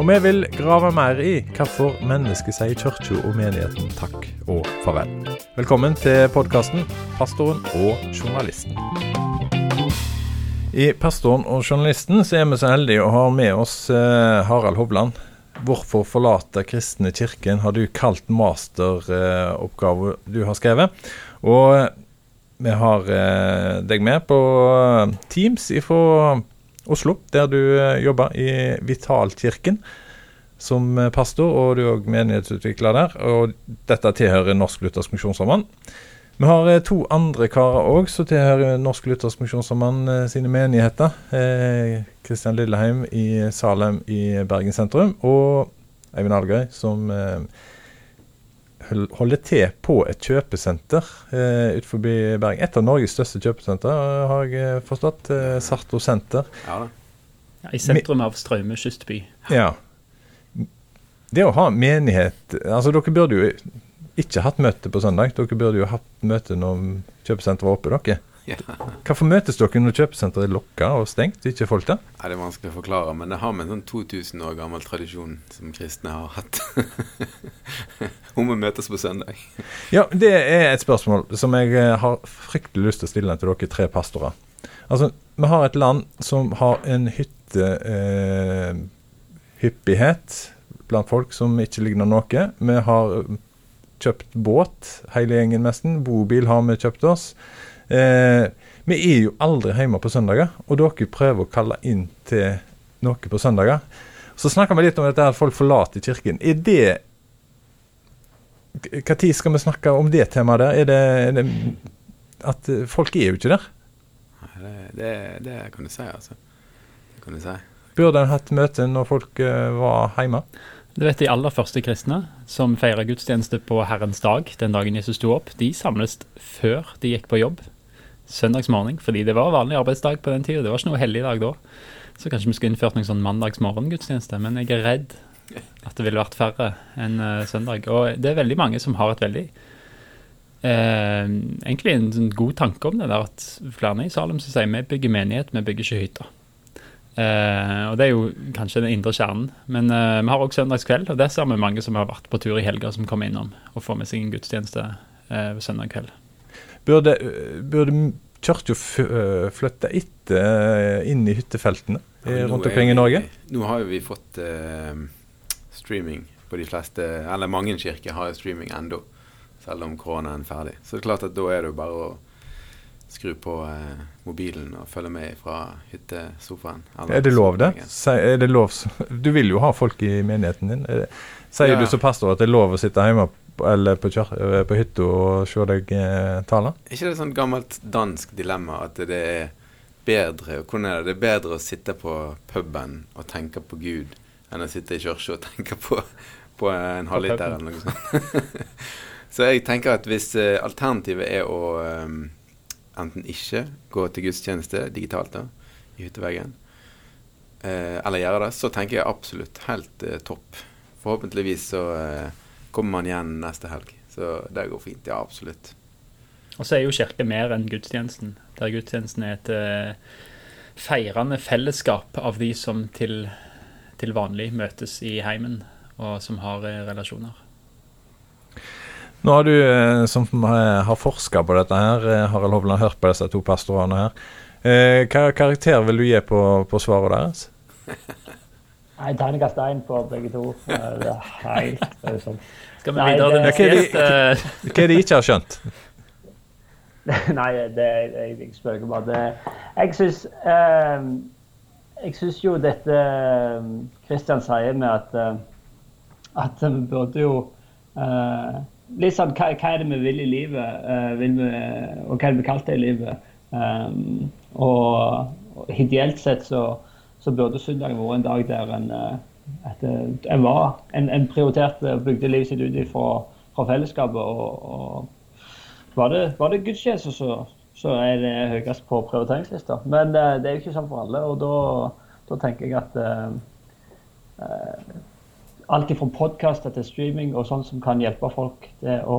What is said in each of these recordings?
Og vi vil grave mer i hvorfor mennesket sier kirka og menigheten takk og farvel. Velkommen til podkasten 'Pastoren og journalisten'. I 'Pastoren og journalisten' så er vi så heldige å ha med oss eh, Harald Hovland. 'Hvorfor forlate kristne kirken' har du kalt masteroppgave du har skrevet. Og vi har eh, deg med på Teams fra Oslo, der du eh, jobber i Vitalkirken som eh, pastor, og du er òg menighetsutvikler der. Og dette tilhører Norsk Luthersk Misjonssamband. Vi har eh, to andre karer òg som tilhører Norsk Luthersk Misjonssamband eh, sine menigheter. Kristian Lilleheim i Salem i Bergen sentrum, og Eivind Algøy som holder til på et kjøpesenter eh, utenfor Bergen. Et av Norges største kjøpesenter, har jeg forstått. Eh, Sarto senter. Ja, ja, I sentrum av Straume kystby. Ja. Det å ha menighet Altså, dere burde jo ikke hatt møte på søndag. Dere burde jo hatt møte når kjøpesenteret var oppe, dere. Ja. Hvorfor møtes dere når kjøpesenteret er lokka og stengt? Ikke folk der? Ja, det er vanskelig å forklare, men det har med en sånn 2000 år gammel tradisjon som kristne har hatt. Om å møtes på søndag. ja, det er et spørsmål som jeg eh, har fryktelig lyst til å stille til dere tre pastorer. Altså, vi har et land som har en hyttehyppighet eh, blant folk som ikke ligner noe. Vi har kjøpt båt, hele gjengen nesten. Bobil har vi kjøpt oss. Eh, vi er jo aldri hjemme på søndager, og dere prøver å kalle inn til noe på søndager. Så snakker vi litt om dette at folk forlater kirken. Er det Når skal vi snakke om det temaet der? Er det, er det at folk er jo ikke der? Det, det, det kan du si, altså. Det kan du si. Burde en hatt møte når folk uh, var hjemme? Du vet De aller første kristne som feira gudstjeneste på Herrens dag, den dagen Jesus sto opp, de samles før de gikk på jobb søndagsmorgen, fordi det var vanlig arbeidsdag på den tida. Det var ikke noe helligdag da. Så kanskje vi skulle innført noen sånn mandagsmorgengudstjeneste, men jeg er redd at det ville vært færre enn uh, søndag. Og det er veldig mange som har et veldig uh, Egentlig en sånn god tanke om det der at flere i Salem som sier vi bygger menighet, vi bygger ikke hytter. Uh, og det er jo kanskje den indre kjernen. Men uh, vi har også søndagskveld, og der ser vi mange som har vært på tur i helga, som kommer innom og får med seg en gudstjeneste uh, søndag kveld. Burde, burde kirka flytte etter inn i hyttefeltene ja, rundt omkring i Norge? Nå har jo vi fått uh, streaming på de fleste Eller mange kirker har jo streaming ennå, selv om koronaen er ferdig. Så det er klart at da er det jo bare å skru på uh, mobilen og følge med fra hyttesofaen. Er det lov, det? Er det lov? Du vil jo ha folk i menigheten din. Sier ja. du som pastor at det er lov å sitte hjemme eller på, eh, på hytta og se deg eh, tale? ikke det et sånt gammelt dansk dilemma at det er bedre hvordan er det? det er bedre å sitte på puben og tenke på Gud enn å sitte i kirka og tenke på, på en halvliter eller noe sånt. Så jeg tenker at hvis eh, alternativet er å um, enten ikke gå til gudstjeneste digitalt da, i hytteveggen, eh, eller gjøre det, så tenker jeg absolutt helt eh, topp. Forhåpentligvis så kommer man igjen neste helg. Så det går fint. Ja, absolutt. Og så er jo kirke mer enn gudstjenesten. Der gudstjenesten er et uh, feirende fellesskap av de som til, til, vanlig møtes i heimen, og som har uh, relasjoner. Nå har du uh, som har forska på dette her, Harald Hovland, hørt på disse to pastorene her. Hva karakter vil du gi på, på svaret deres? Nei, terningkast én på begge to. Det er helt sånn. Skal vi videre til neste gjest? Hva er det de ikke har skjønt? Nei, det, jeg, jeg spøker bare. Det, jeg syns eh, Jeg syns jo dette Kristian sier med at, eh, at vi burde jo eh, Litt sånn hva, hva, er det vi vil i livet, eh, vil vi, og hva er det vi kalte det i livet? Um, og, og ideelt sett så så burde søndagen vært en dag der en, eh, at eh, en var en, en prioriterte og bygde livet sitt ut ifra fra fellesskapet. Og, og var, det, det gudstjeneste, så, så er det høyest på prioriteringslista. Men uh, det er jo ikke sånn for alle, og da, tenker jeg at uh, uh, alt fra podkaster til streaming og sånt som kan hjelpe folk til å,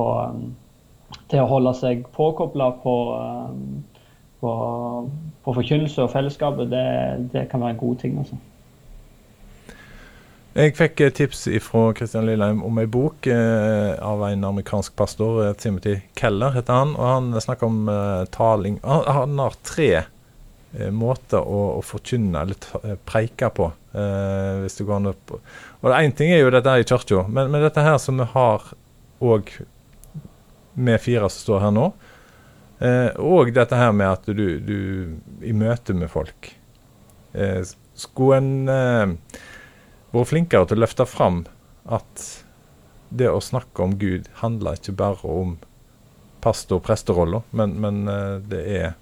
til å holde seg påkobla på, på, på, forkynnelse og fellesskapet, det, det, kan være en god ting. Altså. Jeg fikk tips fra Kristian Lilleheim om ei bok eh, av en amerikansk pastor, eh, Timothy Keller heter han. og Han snakker om eh, taling. Han, han, har tre eh, måter å, å, forkynne eller ta, preike på. Eh, hvis du går an opp. Og Én ting er jo dette her i kirka, men, men, dette her som vi har òg med fire som står her nå, og dette her med at du, du i møte med folk Skulle en vært flinkere til å løfte fram at det å snakke om Gud handler ikke bare om pastor- og presterolla, men, men eh, det, er,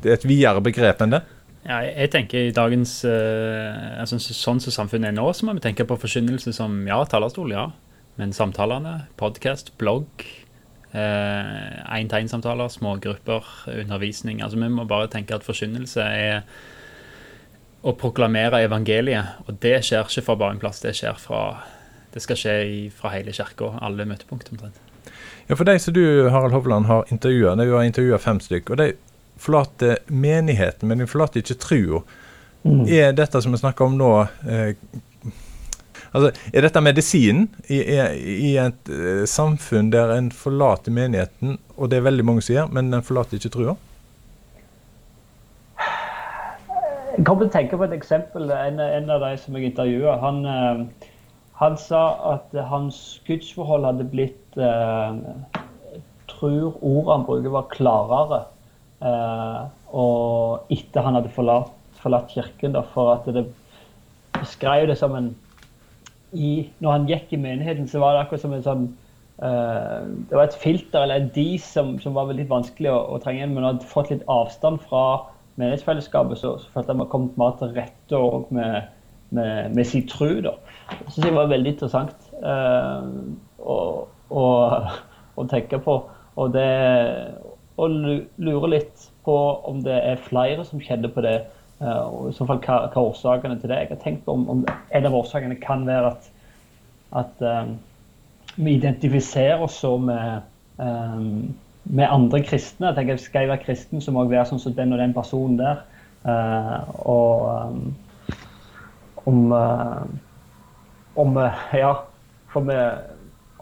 det, er, et videre begrep enn det. Ja, jeg tenker i dagens uh, altså, Sånn som samfunnet er nå, så må vi tenke på forkynnelse som ja, talerstol, ja. Men samtalene, podkast, blogg, én-til-én-samtaler, eh, smågrupper, undervisning. altså Vi må bare tenke at forkynnelse er å proklamere evangeliet. Og det skjer ikke fra bare en plass, det skjer fra det skal skje i, fra hele kirka, alle møtepunkt omtrent. Ja, for de som du, Harald Hovland, har intervjua, de har intervjua fem stykk, og de forlater menigheten, men de forlater ikke trua. Mm. Er dette som vi snakker om nå eh, altså, Er dette medisinen i, i, i et eh, samfunn der en forlater menigheten, og det er veldig mange som gjør, men en forlater ikke trua? Jeg kommer til å tenke på et eksempel. En, en av de som jeg intervjua, han, eh, han, sa at hans gudsforhold hadde blitt eh, tror ordet han bruker, var klarere. Eh, og etter han hadde forlatt, forlatt kirken, da, for at det beskrev det som en i, Når han gikk i menigheten, så var det akkurat som en sånn uh, Det var et filter eller en dis som, som var veldig vanskelig å, å trenge inn, men hadde fått litt avstand fra menighetsfellesskapet, så, så følte jeg meg kommet mer til rette òg med, med, med sin tro. Det syns jeg var veldig interessant eh, å, å, å, tenke på. Og det å lure litt på om det er flere som kjenner på det. Eh, og i så fall hva, hva årsakene til det Jeg har tenkt på om, om en av årsakene kan være at, at eh, vi identifiserer oss så med um, med andre kristne. Jeg tenker Skal jeg være kristen, så må jeg være sånn som den og den personen der. Uh, og um, om um, uh, Ja, for vi,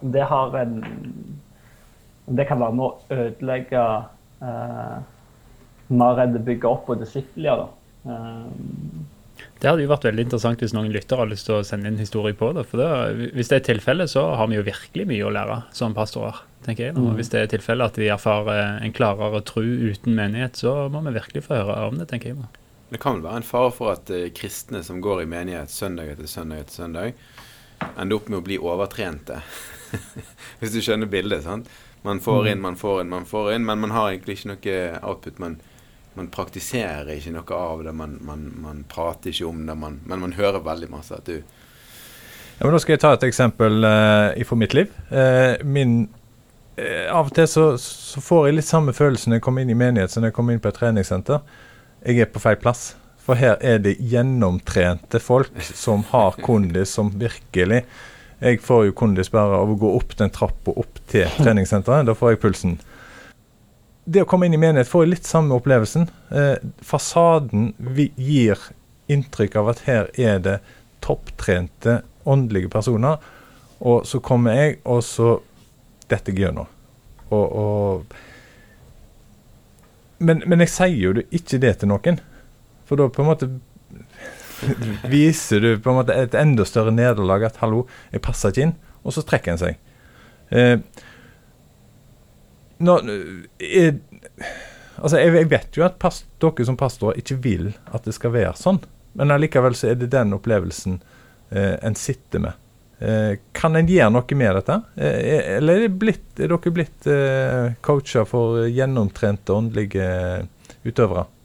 om det har en Om det kan være med å ødelegge mer enn det bygger opp og disipler. da. Det hadde jo vært veldig interessant hvis noen lyttere har lyst til å sende inn historie på det. For det, Hvis det er tilfellet, så har vi jo virkelig mye å lære som pastorer. tenker jeg. Og Hvis det er tilfellet at de erfarer en klarere tru uten menighet, så må vi virkelig få høre om det, tenker jeg. Det kan vel være en fare for at uh, kristne som går i menighet søndag etter søndag etter søndag, ender opp med å bli overtrente. hvis du skjønner bildet. sant? Man får mm. inn, man får inn, man får inn, men man har egentlig ikke noe output. Man, man praktiserer ikke noe av det, man, man, man prater ikke om det, man, men man hører veldig masse. at du ja, men Da skal jeg ta et eksempel uh, fra mitt liv. Uh, min, uh, av og til så, så, får jeg litt samme følelse når jeg kommer inn i menighet som når jeg kommer inn på et treningssenter. Jeg er på feil plass. For her er det gjennomtrente folk som har kondis som virkelig Jeg får jo kondis bare av å gå opp den trappa opp til treningssenteret. Da får jeg pulsen det å komme inn i menighet får litt samme opplevelsen. Eh, fasaden gir inntrykk av at her er det topptrente åndelige personer. Og så kommer jeg, og så detter jeg gjennom. Og, og men, men, jeg sier jo ikke det til noen. For da på en måte viser du på en måte et enda større nederlag at 'hallo, jeg passer ikke inn', og så trekker en seg. Eh, nå, jeg, altså jeg, jeg, vet jo at past, dere som pastorer ikke vil at det skal være sånn, men allikevel så er det den opplevelsen eh, en sitter med. Eh, kan en gjøre noe med dette, eh, eller er, blitt, er, dere blitt eh, coacher for gjennomtrente åndelige utøvere?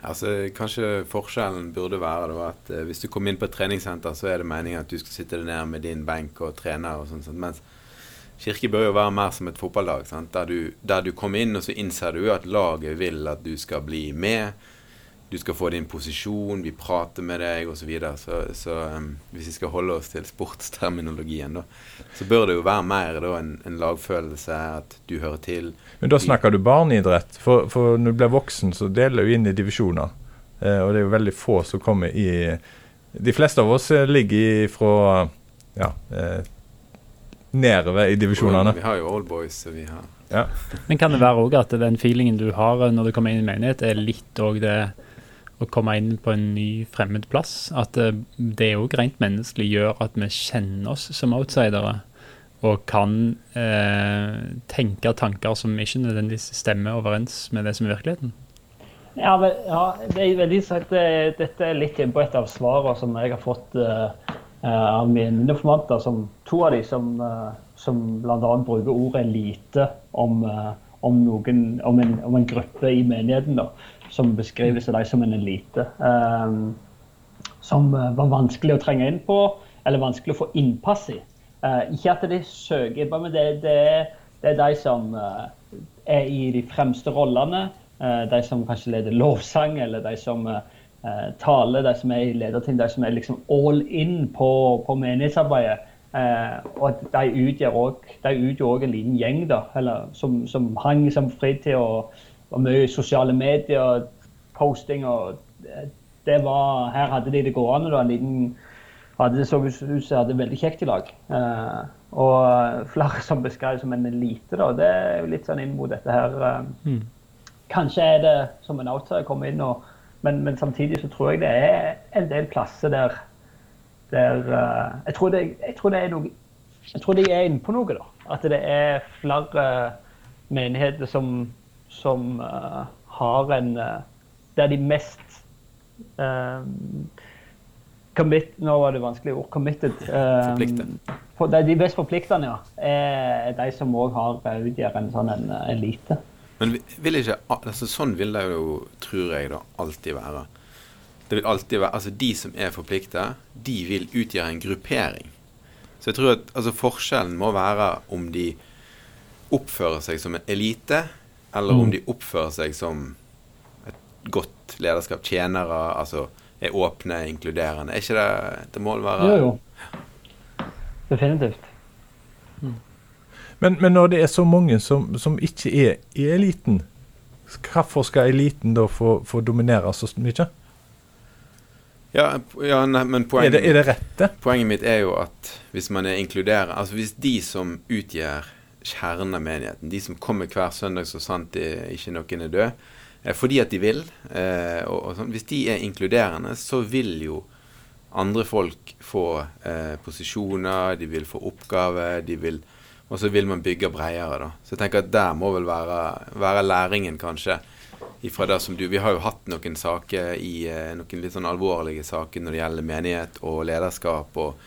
Altså, Kanskje forskjellen burde være da, at eh, hvis du kommer inn på et treningssenter, så er det meningen at du skal sitte ned med din benk og trene. og sånt, sånt. Mens kirke bør jo være mer som et fotballag. Der, du, der du kommer inn, og så innser du at laget vil at du skal bli med. Du skal få din posisjon, vi prater med deg osv. Så, videre. så Så um, hvis vi skal holde oss til sportsterminologien, da, så bør det jo være mer da, en, en lagfølelse, at du hører til. Men da snakker du barneidrett. For, for når du blir voksen, så deler du inn i divisjoner. Eh, og det er jo veldig få som kommer i De fleste av oss eh, ligger fra ja, eh, nedover i divisjonene. Vi har jo Old Boys, vi har Ja. Men kan det være òg at den feelingen du har når du kommer inn i menighet, er litt òg det å komme inn på en ny fremmed plass? At eh, det òg rent menneskelig gjør at vi kjenner oss som outsidere? Og kan eh, tenke tanker som ikke nødvendigvis stemmer overens med det som er virkeligheten? Ja, men, ja det er veldig sagt, det, Dette er litt innpå et av svarene som jeg har fått uh, av mine informanter. Som, to av de som, uh, som bl.a. bruker ordet elite om, uh, om, noen, om, en, om, en, gruppe i menigheten. Da, som beskrives av dem som en elite. Som var vanskelig å trenge inn på, eller vanskelig å få innpass i. ikke at de søker, men det, det, det er de som er i de fremste rollene. Eh, de som kanskje leder lovsang, eller de som eh, taler, de som er i lederteam, de som er liksom all in på, på menighetsarbeidet. Eh, og de utgjør òg en liten gjeng da, eller, som, som hang som fritid og og mye sosiale medier, posting og det var, Her hadde de det gående. da, en liten hadde det så ut som de hadde veldig kjekt i lag. Eh, og flere som beskrev som en elite. da, Det er jo litt sånn inn mot dette her. Eh, mm. Kanskje er det som en outsider kommer inn, og, men, men, samtidig så tror jeg det er en del plasser der, der uh, jeg, tror det, jeg, tror det, er noe Jeg tror de er inne på noe, da. At det er flere menigheter som, som uh, har en uh, Der de mest commit, Nå var det vanskelig ord. Committed. For, de mest forpliktende, ja. Er de som òg utgjør en sånn en elite. Men vil ikke, altså sånn vil det jo, tror jeg, da alltid være. Det vil alltid være, altså De som er forplikta, de vil utgjøre en gruppering. Så jeg tror at altså forskjellen må være om de oppfører seg som en elite, eller mm. om de oppfører seg som et godt lederskap. Tjenere, altså er åpne, inkluderende. Er ikke det det må være? Jo, jo. Definitivt. Men, men, når det er så mange som, som ikke er i eliten, hvorfor skal eliten da få, få dominere så mye? Ja, ja nei, men poenget, er, det, er det rett, det? Poenget mitt er jo at hvis man er inkluderer Altså hvis de som utgjør kjernen av menigheten, de som kommer hver søndag så sant de, ikke noen er død, eh, fordi at de vil, eh, og, og sånn, hvis de er inkluderende, så vil jo andre folk få eh, posisjoner, de vil få oppgaver, de vil og så vil man bygge bredere, da. Så jeg tenker at der må vel være, være læringen, kanskje. Ifra det som du, Vi har jo hatt noen saker i eh, noen litt sånn alvorlige saker når det gjelder menighet og lederskap og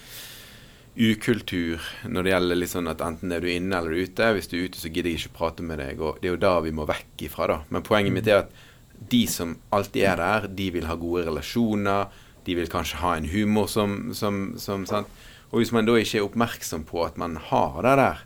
ukultur når det gjelder litt sånn at enten er du inne eller ute. Hvis du er ute, så gidder jeg ikke prate med deg. og Det er jo da vi må vekk ifra. da. Men poenget mitt er at de som alltid er der, de vil ha gode relasjoner. De vil kanskje ha en humor som, som, som sant? Og hvis man da ikke er oppmerksom på at man har det der,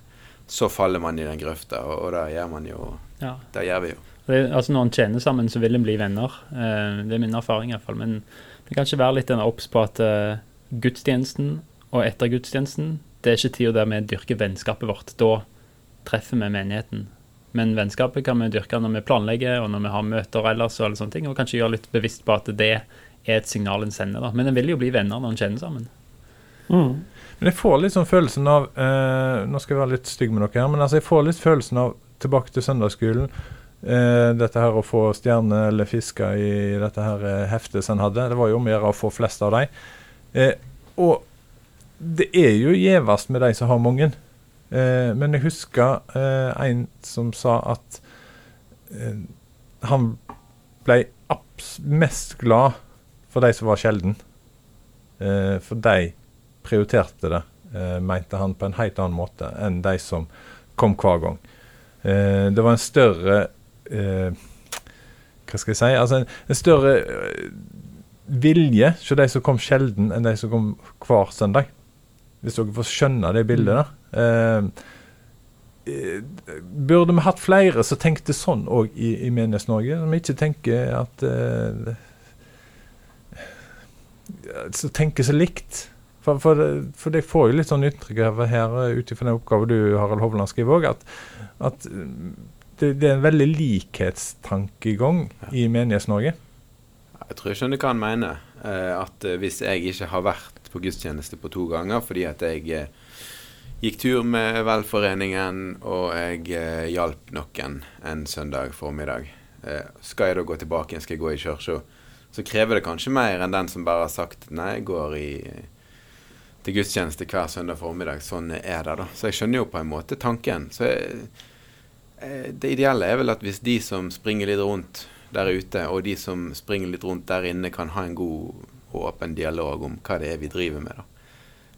så faller man i den grøfta, og, og det gjør man jo. Ja. Det gjør vi jo. Det, altså Når en tjener sammen, så vil en bli venner. Eh, det er min erfaring iallfall. Men det kan ikke være litt obs på at eh, gudstjenesten og etter gudstjenesten, det er ikke tida der vi dyrker vennskapet vårt. Da treffer vi menigheten. Men vennskapet kan vi dyrke når vi planlegger og når vi har møter ellers, og, alle sånne ting, og kanskje gjøre litt bevisst på at det er et signal en sender. Da. Men en vil jo bli venner når en kjenner sammen. Mm. Men jeg får litt sånn følelsen av eh, Nå skal jeg være litt stygg med dere her, men altså jeg får litt følelsen av tilbake til søndagsskolen. Eh, dette her å få stjerne eller fiske i dette her eh, heftet som en hadde. Det var jo gjøre å få flest av dem. Eh, og det er jo gjevest med de som har mange. Eh, men jeg husker eh, en som sa at han ble mest glad for de som var sjelden. for de prioriterte det, eh, mente han, på en helt annen måte enn de som kom hver gang. Eh, det var en større eh, Hva skal jeg si? Altså en, en større vilje hos de som kom sjelden, enn de som kom hver søndag. Hvis dere får skjønne det bildet der. Eh, eh, burde vi hatt flere som tenkte sånn òg i, i Menighets-Norge? Som ikke tenker at eh, Som tenker så likt. For, for, for det får jo litt sånn inntrykk av her, ut ifra den oppgaven du Harald Hovland skriver òg, at, at det, det, er en veldig likhetstankegang ja. i Menighets-Norge. Jeg tror jeg skjønner hva han mener. Eh, at eh, hvis jeg ikke har vært på gudstjeneste på to ganger fordi at jeg eh, gikk tur med velforeningen og jeg hjalp noen en søndag formiddag, skal jeg da gå tilbake igjen, skal jeg gå i kirka, så krever det kanskje mer enn den som bare har sagt nei, jeg går i til gudstjeneste hver søndag formiddag. Sånn er det, da. Så jeg skjønner jo på en måte tanken. Så jeg, det ideelle er vel at hvis de som springer litt rundt der ute, og de som springer litt rundt der inne, kan ha en god og åpen dialog om hva det er vi driver med. da.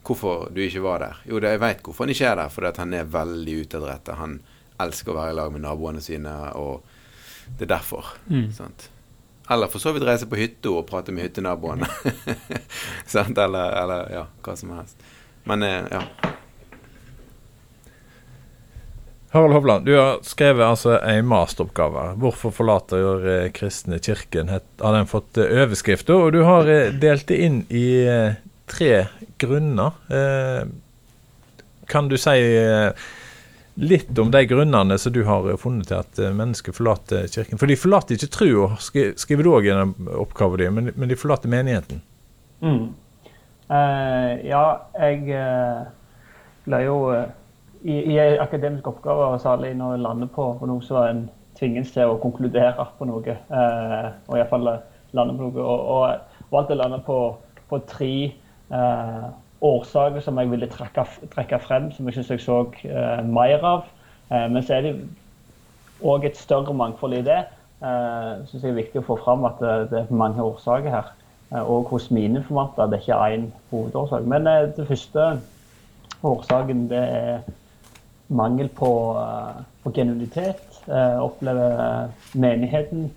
Hvorfor du ikke var der? Jo, det, jeg veit hvorfor han ikke er der. Fordi han er veldig utadrettet. Han elsker å være i lag med naboene sine, og det er derfor. Mm. Eller for så vidt reise på hytta og prate med hyttenaboene. eller, eller ja, hva som helst. Men eh, ja. Harald Hovland, du har skrevet altså en masteroppgave. 'Hvorfor forlater eh, kristne kirken?' har den fått eh, og du har delt det inn i tre grunner. Kan du si litt om de grunnene som du har funnet til at mennesker forlater kirken? For de forlater ikke trua, skriver du òg i oppgaven din, men de forlater menigheten. Mm. Uh, ja, jeg uh, ble jo uh i, i akademiske oppgaver, særlig når en lander på, på noe, så en tvinges til å konkludere på noe. uh, og iallfall lande på noe. Og, og valgte å lande på, på tre eh, årsaker som jeg ville trekke, trekke, frem, som jeg syns jeg så eh, mer av. Eh, men så er det òg et større mangfold i det. Eh, synes jeg er viktig å få fram at det, det er mange årsaker her. Og eh, hos mine informanter. Det er ikke én hovedårsak. Men eh, det første årsaken det er mangel på, eh, på genuinitet. Opplever menigheten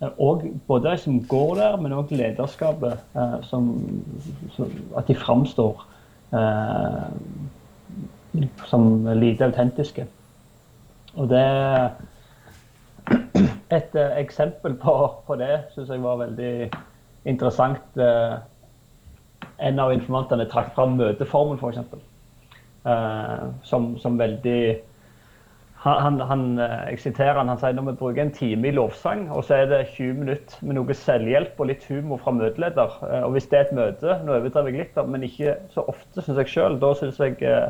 og både de som går der, men òg lederskapet, som, som, at de framstår som lite autentiske. Og det Et eksempel på, på det syns jeg var veldig interessant. En av informantene trakk fram møteformen, f.eks. Eh, som, som, veldig han, han, eh, Jeg siterer han, han sier når vi bruker en time i lovsang, og så er det 20 minutter med noe selvhjelp og litt humor fra møteleder. Uh, og Hvis det er et møte, nå overdriver jeg litt, men ikke så ofte, syns jeg sjøl, da syns jeg, eh,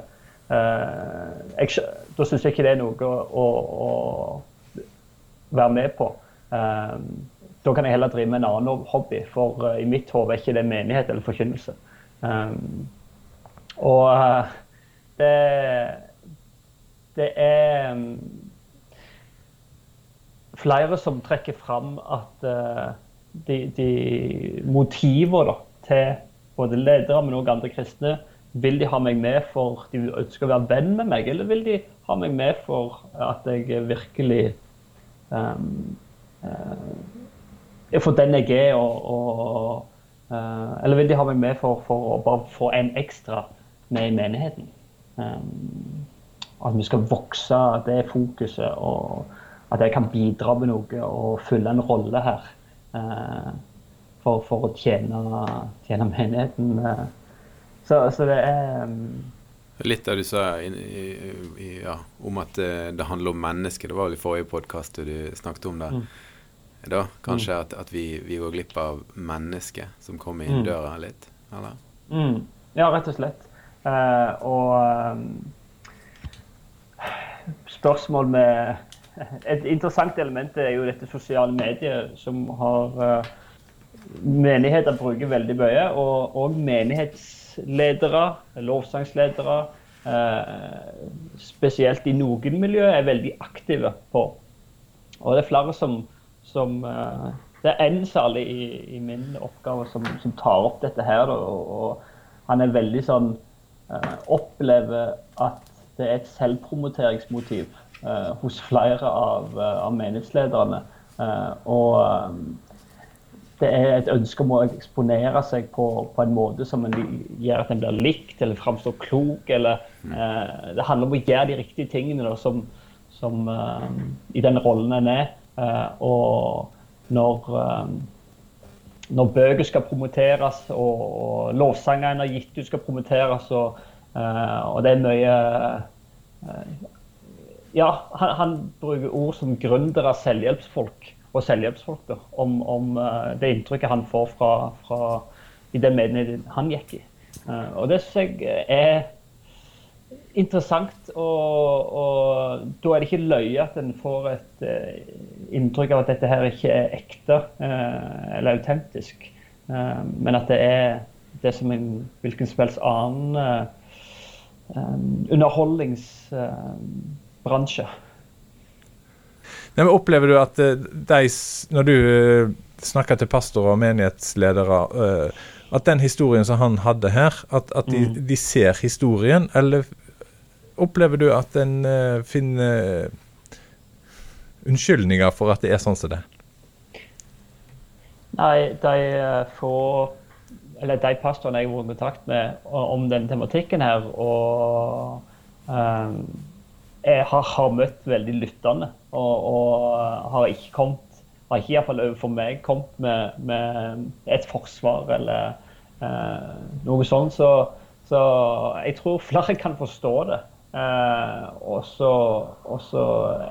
jeg, Da syns jeg ikke det er noe å, å være med på. da kan jeg heller drive med en annen hobby, for i mitt hode er ikke det menighet eller forkynnelse. og det, det er um, flere som trekker fram at uh, de, de motiver da, til både ledere, men òg andre kristne Vil de ha meg med for de å være venn med meg, eller vil de ha meg med for at jeg virkelig um, uh, For den jeg er, og, og uh, Eller vil de ha meg med for, for å bare få en ekstra med i menigheten? Um, at vi skal vokse, det fokuset. Og at jeg kan bidra med noe og fylle en rolle her. Uh, for, for, å tjene, tjene menigheten. Uh, så, så, det er um, Litt av det du sa i, i, ja, om at det, handler om mennesker. Det var vel i forrige podkast du snakket om det. Mm. Da, kanskje mm. at, at vi, vi, går glipp av mennesket som kommer inn mm. døra litt? Eller? Mm. Ja, rett og slett. Uh, og spørsmål med Et interessant element er jo dette sosiale medier, som har uh, menigheter bruker veldig mye. Og, og menighetsledere, lovsangsledere, uh, spesielt i noen miljøer, er veldig aktive på. Og det er flere som, som Det er én særlig i, i, min oppgave som, som, tar opp dette her. Og, og han er veldig sånn Eh, opplever at det er et selvpromoteringsmotiv uh, hos flere av, uh, av menighetslederne. og det er et ønske om å eksponere seg på, på en måte som gjør at en blir likt eller framstår klok. eller eh, Det handler om å gjøre de riktige tingene da, som, som eh, i den rollen en er. Eh, og når, eh, når bøker skal promoteres og, lovsanger en gitt ut skal promoteres, og, eh, og det er mye eh, Ja, han, han bruker ord som gründere, selvhjelpsfolk og selvhjelpsfolk da, om, om uh, det inntrykket han får fra, fra i den meningen han gikk i. Uh, og det syns jeg er interessant, og, og, da er det ikke løye at en får et uh, inntrykk av at dette her ikke er ekte eller autentisk, men at det er det som en hvilken som helst annen underholdningsbransje. Nei, men Opplever du at uh, de, når du uh, snakker til pastorer og menighetsledere, at den historien som han hadde her, at, at de, mm. de, ser historien, eller opplever du at en finner unnskyldninger for at det er sånn som det Nei, de får Eller de pastorene jeg har vært i kontakt med om den tematikken her, og um, jeg har, har, møtt veldig lyttende. Og, og har ikke kommet, har ikke iallfall overfor meg kommet med, med, et forsvar eller uh, noe sånt. Så, så, jeg tror flere kan forstå det. Uh, og, så,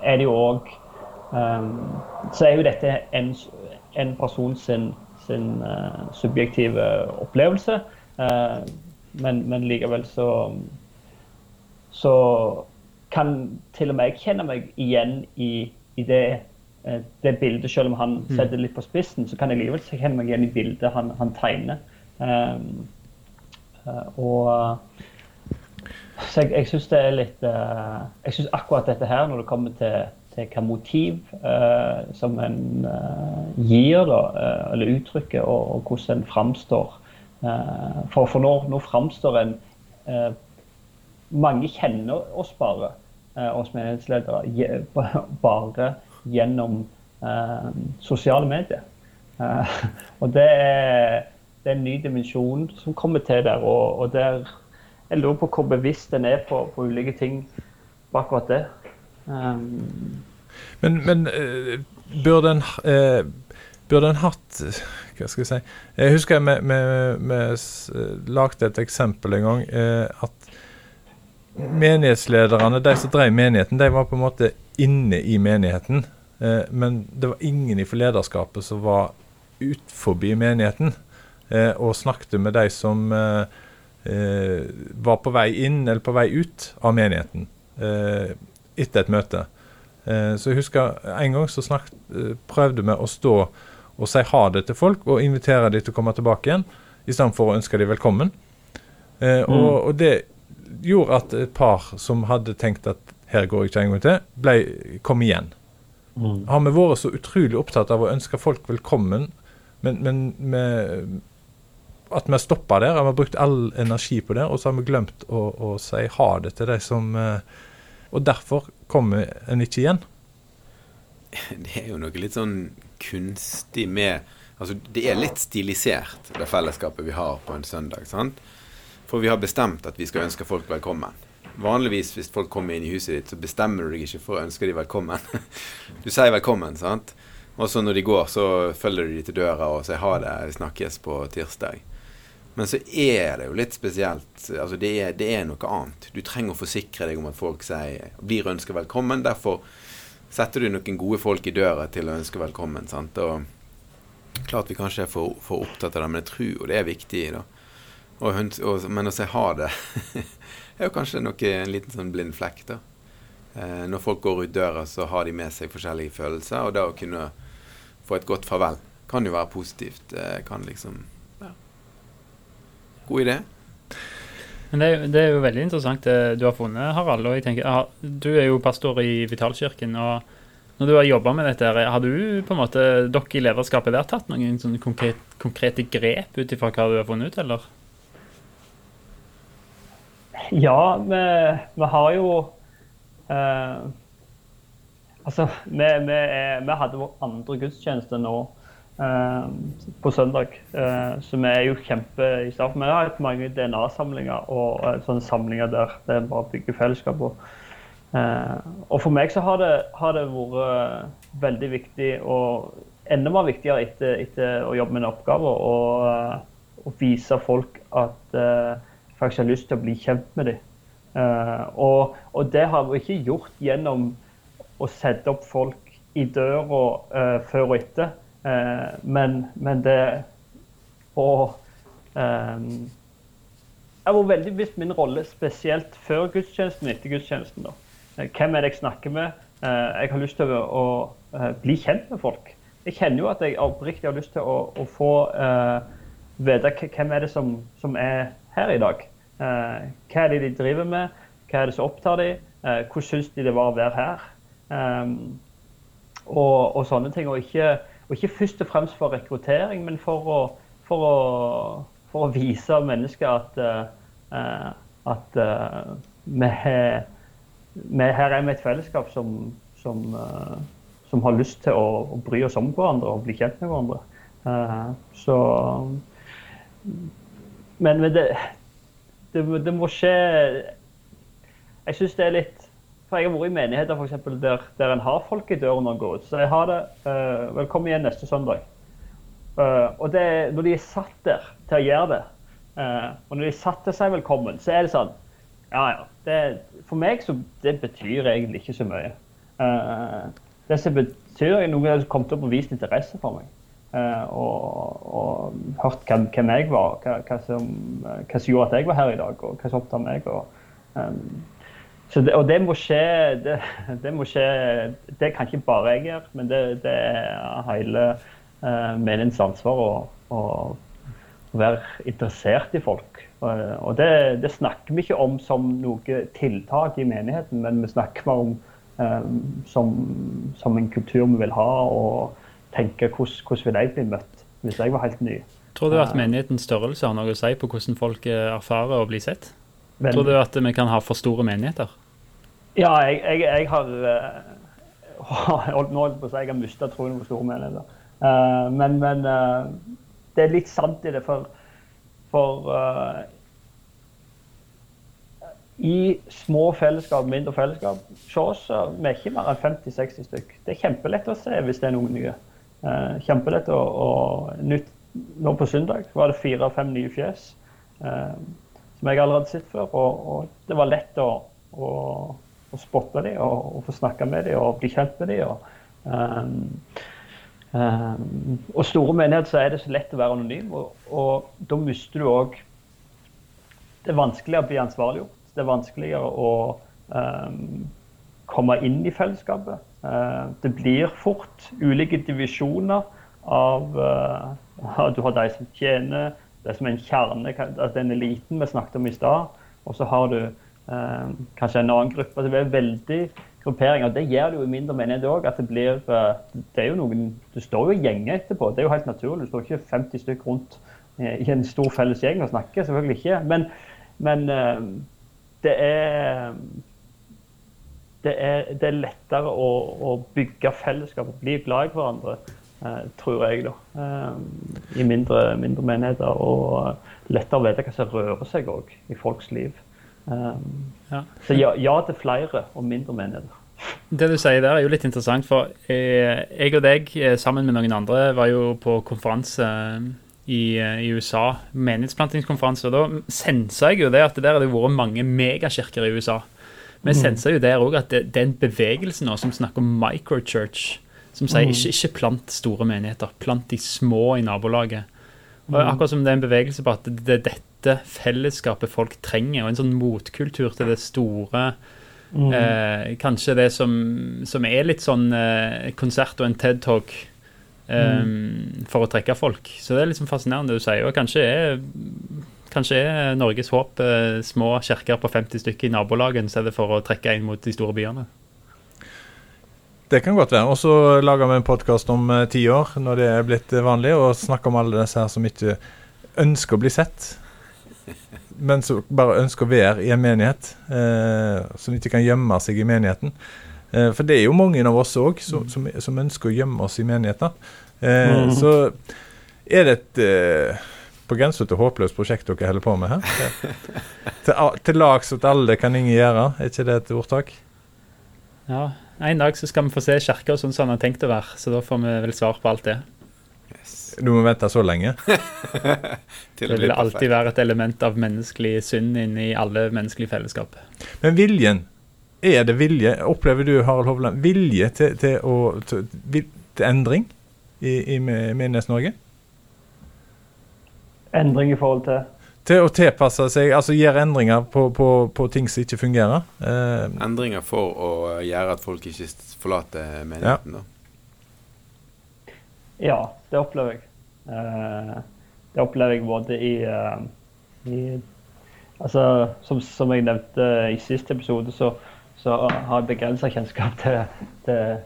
er det jo òg um, Så er jo dette en, en person sin, sin uh, subjektive opplevelse. Uh, men, men, likevel så Så kan til og med jeg kjenne meg igjen i, i det, eh, det, bildet. Selv om han mm. setter det litt på spissen, så kan jeg likevel kjenne meg igjen i bildet han, han tegner. Um, og Så jeg, jeg syns det er litt Jeg syns akkurat dette her, når det kommer til, til hva motiv eh, som en uh, gir, da, eller uttrykker, og, og, hvordan en framstår For, for nå, nå framstår en Mange kjenner oss bare eh, oss menighetsledere bare gjennom eh, sosiale medier. Eh, og det er, det er, en ny dimensjon som kommer til der. Og, og der, jeg lurer på hvor bevisst en er på, på ulike ting på akkurat det. Um, men, men uh, burde en uh, burde en hatt Hva skal jeg si Jeg husker vi lagde et eksempel en gang. Uh, at menighetslederne, de som drev menigheten, de var på en måte inne i menigheten. Eh, men det var ingen i lederskapet som var utenfor menigheten eh, og snakket med de som eh, eh, var på vei inn eller på vei ut av menigheten eh, etter et møte. Eh, så jeg husker en gang så snakket, prøvde vi å stå og si ha det til folk og invitere dem til å komme tilbake igjen, istedenfor å ønske dem velkommen. Mm. Og, og det gjorde at et par som hadde tenkt at her går jeg ikke en gang til, ble, kom igjen. Mm. Har vi vært så utrolig opptatt av å ønske folk velkommen, men, men med, at vi har stoppa der, at vi har brukt all energi på det, og så har vi glemt å, å si ha det til de som eh, Og derfor kommer en ikke igjen. Det er jo noe litt sånn kunstig med Altså, det er litt stilisert, det fellesskapet vi har på en søndag. sant? For vi har bestemt at vi skal ønske folk velkommen. Vanligvis hvis folk kommer inn i huset ditt, så bestemmer du deg ikke for å ønske dem velkommen. Du sier velkommen, sant? Og så når de går, så følger du dem til døra og sier ha det, vi snakkes på tirsdag. Men så er det jo litt spesielt. Altså det er, det er noe annet. Du trenger å forsikre deg om at folk sier, blir ønsket velkommen. Derfor setter du noen gode folk i døra til å ønske velkommen. sant? Og klart vi kanskje er for, for opptatt av det, men jeg tror jo det er viktig. da. Og, og, men å si ha det er jo kanskje noe, en liten sånn blind flekk. da. Eh, når folk går ut døra, så har de med seg forskjellige følelser. Og det å kunne få et godt farvel kan jo være positivt. Eh, kan liksom. God idé. Men det er, det er, jo veldig interessant det du har funnet, Harald. og jeg tenker, Du er jo pastor i Vitalkirken. og når du har jobba med dette, har du på en måte, dere i lederskapet der tatt noen sånne konkrete, konkrete grep ut ifra hva du har funnet ut, eller? Ja, vi, vi har jo eh, Altså, vi, vi, vi hadde vår andre gudstjeneste nå på søndag. Eh, så vi er jo kjempe i start. Vi har hatt mange DNA-samlinger og eh, sånne samlinger der det er bare bygger fellesskap. Og, eh, og for meg så har det, har det vært veldig viktig og enda mer viktigere etter, etter å jobbe med en oppgave og vise folk at jeg faktisk har lyst til å bli kjent med dem. og, og det har vi ikke gjort gjennom å sette opp folk i døra før og etter. Uh, men, men, det Og um, Jeg var veldig bevisst min rolle, spesielt før gudstjenesten og etter gudstjenesten. Da. Hvem er det jeg snakker med? Uh, jeg har lyst til å, bli kjent med folk. Jeg kjenner jo at jeg oppriktig har lyst til å, å få vite hvem er det som, som, er her i dag. hva er det de driver med? Hva er det som opptar dem? hvordan syns de det var å være her? Um, og, og, sånne ting. Og ikke, og ikke, først og fremst for rekruttering, men for å, for å, for å vise mennesker at, uh, at uh, vi, vi, her er vi et fellesskap som, som, uh, som har lyst til å, å, bry oss om hverandre og bli kjent med hverandre. så Men, men det, det, det må skje Jeg syns det er litt for jeg har vært i menigheter for eksempel, der, der en har folk i døren når en går ut. Så jeg har det uh, Velkommen igjen neste søndag. Uh, og det, når de er satt der til å gjøre det, uh, og når de er satt til å si velkommen, så er det sånn Ja, ja. Det, for meg så det betyr egentlig ikke så mye. det som betyr noe som kom opp og vist interesse for meg. og, og hørt hvem, jeg var, hva, hva, som, hva, som, gjorde at jeg var her i dag, og hva som opptar meg. og um, det, og det må skje det, det, må skje Det kan ikke bare jeg gjøre, men det, det er hele uh, menighetens ansvar å, å, være interessert i folk. Og, og det, det, snakker vi ikke om som noe tiltak i menigheten, men vi snakker mer om um, som, som, en kultur vi vil ha, og tenke hvordan, hvordan vil jeg bli møtt hvis jeg var helt ny. Tror du at menighetens størrelse har noe å si på hvordan folk erfarer å bli sett? Men, Tror du at vi kan ha for store menigheter? Ja, jeg, jeg, jeg har uh, Nå holdt på å si jeg har mista troen på store menigheter. Uh, men, men uh, det er litt sant i det, for, for i små fellesskap, mindre fellesskap, hos oss vi ikke mer enn 50-60 stykk. Det er kjempelett å se hvis det er noen nye. kjempelett å, å nytt, Nå på søndag var det fire-fem nye fjes som jeg allerede har sett før. Og, og, det var lett å, å å spotte dem og, og få snakke med dem og bli kjent med dem. Og, um, um, og store menigheter så er det så lett å være anonym, og, og da mister du òg Det er vanskeligere å bli ansvarliggjort. Det er vanskeligere å um, komme inn i fellesskapet. Uh, det blir fort ulike divisjoner av uh, Du har de som tjener, det som er en kjerne, altså den eliten vi snakket om i stad. Og så har du kanskje en annen gruppe. Altså, det er veldig grupperinger. Det gjør det jo i mindre menighet òg. At det blir eh, Du står jo i gjenger etterpå. Det er jo helt naturlig. Du står ikke 50 stykker rundt eh, i en stor felles gjeng og snakker. Selvfølgelig ikke. Men, men det er det er, det er lettere å, å, bygge fellesskap og bli glad i hverandre, eh, tror jeg, da. Eh, I mindre, mindre, menigheter. Og lettere å vite hva som rører seg òg i folks liv. Um, ja. Så ja, ja, til flere og mindre menigheter. Det du sier der er jo litt interessant, for eh, jeg og deg eh, sammen med noen andre var jo på konferanse eh, i, i USA, menighetsplantingskonferanse, og da sensa jeg jo det at det der har vært mange megakirker i USA. Men jeg mm. sensa jo der òg at det, det, er en bevegelse nå som snakker om microchurch. Som sier mm. ikke, ikke plant store menigheter, plant de små i nabolaget. Og mm. Akkurat som det er en bevegelse på at det, er dette fellesskapet folk trenger, og en sånn motkultur til det store. Mm. Eh, kanskje det som, som, er litt sånn eh, konsert og en TED-talk eh, mm. for å trekke folk. Så det er liksom fascinerende det du sier. Og kanskje er, kanskje er Norges håp eh, små kirker på 50 stykker i nabolaget i stedet for å trekke inn mot de store byene. Det kan godt være. Og så lager vi en podkast om ti ti år, når det er blitt vanlig, og snakker om alle disse her som ikke ønsker å bli sett men som bare ønsker å være i en menighet. Uh, som ikke kan gjemme seg i menigheten. Eh, for det er jo mange av oss òg som, som, som, ønsker å gjemme oss i menigheter. Eh, mm. Så er det et eh, på grensa til håpløst prosjekt dere holder på med her. til, til lags at alle kan ingen gjøre, er ikke det et ordtak? Ja, en dag så skal vi få se kirka sånn som den har tenkt å være, så da får vi vel svar på alt det. Yes. Du må vente så lenge? det vil alltid være et element av menneskelig synd inni alle menneskelige fellesskap. Men viljen, er det vilje? Opplever du, Harald Hovland, vilje til, til, å, til, til endring i, i Menighets-Norge? Endring i forhold til? Til å tilpasse seg, altså gjøre endringer på, på, på ting som ikke fungerer. Eh, endringer for å gjøre at folk ikke forlater menigheten, ja. da? Ja, det opplever jeg. Eh, det opplever jeg både i, uh, i Altså, som, som, jeg nevnte i siste episode, så, så har jeg begrensa kjennskap til, til,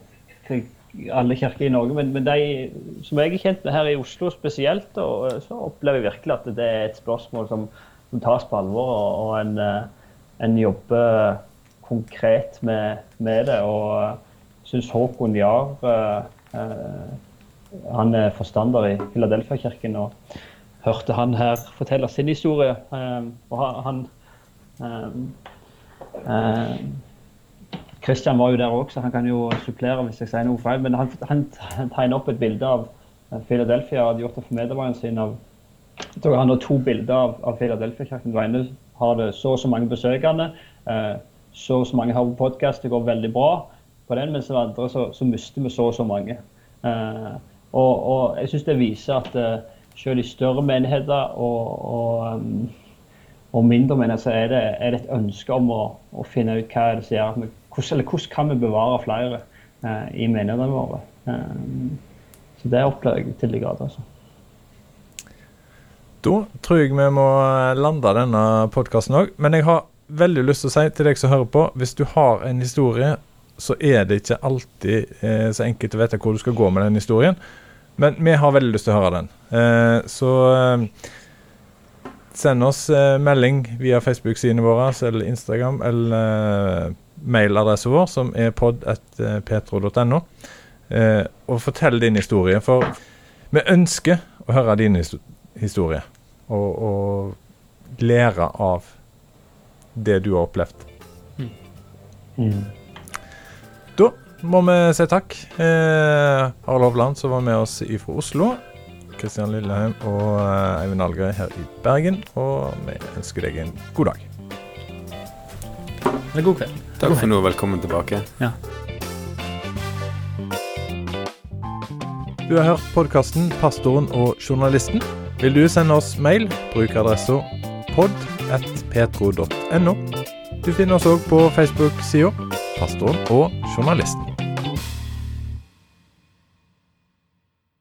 til alle kirker i Norge, men, men, de som jeg er kjent med her i Oslo spesielt, og, så opplever jeg virkelig at det er et spørsmål som, som tas på alvor, og, og en, eh, en, jobber konkret med, med det. Og eh, syns Håkon Jahr eh, eh, Han er forstander i Filadelfia-kirken, og hørte han her fortelle sin historie. Eh, og han eh, Kristian var jo der òg, så han kan jo supplere hvis jeg sier noe feil. Men han, han, tegner opp et bilde av Philadelphia hadde gjort det for medarbeideren sin. av Han har to bilder av, av Philadelphia-kirken. Den ene har det så og så mange besøkende. Eh, så og så mange har podkast, det går veldig bra på den. Mens den andre så, så mister vi så og så mange. Eh, og, og, jeg syns det viser at eh, selv i større menigheter og, og, um, og mindre menigheter, så er det, er det, et ønske om å, å finne ut hva er det som gjør at vi hvordan, hvordan kan vi bevare flere eh, i menighetene våre. Eh, så det opplever jeg til de grader. Altså. Da tror jeg vi må lande denne podkasten òg. Men jeg har veldig lyst til å si til deg som hører på, hvis du har en historie, så er det ikke alltid eh, så enkelt å vite hvor du skal gå med den historien. Men vi har veldig lyst til å høre den. Eh, så eh, send oss eh, melding via Facebook-sidene våre eller Instagram eller mailadressen vår, som er pod.petro.no. Eh, og fortell din historie, for vi ønsker å høre din historie. Og, og lære av det du har opplevd. Mm. Mm. Da må vi si takk. Eh, Harald Hovland, som var med oss fra Oslo. Kristian Lilleheim og eh, Eivind Algerøy her i Bergen. Og vi ønsker deg en god dag. Eller god kveld. Takk for nå. Velkommen tilbake. Ja. Du har hørt podkasten 'Pastoren og journalisten'. Vil du sende oss mail, bruk adressa pod.petro.no. Du finner oss òg på Facebook-sida 'Pastoren og journalisten'.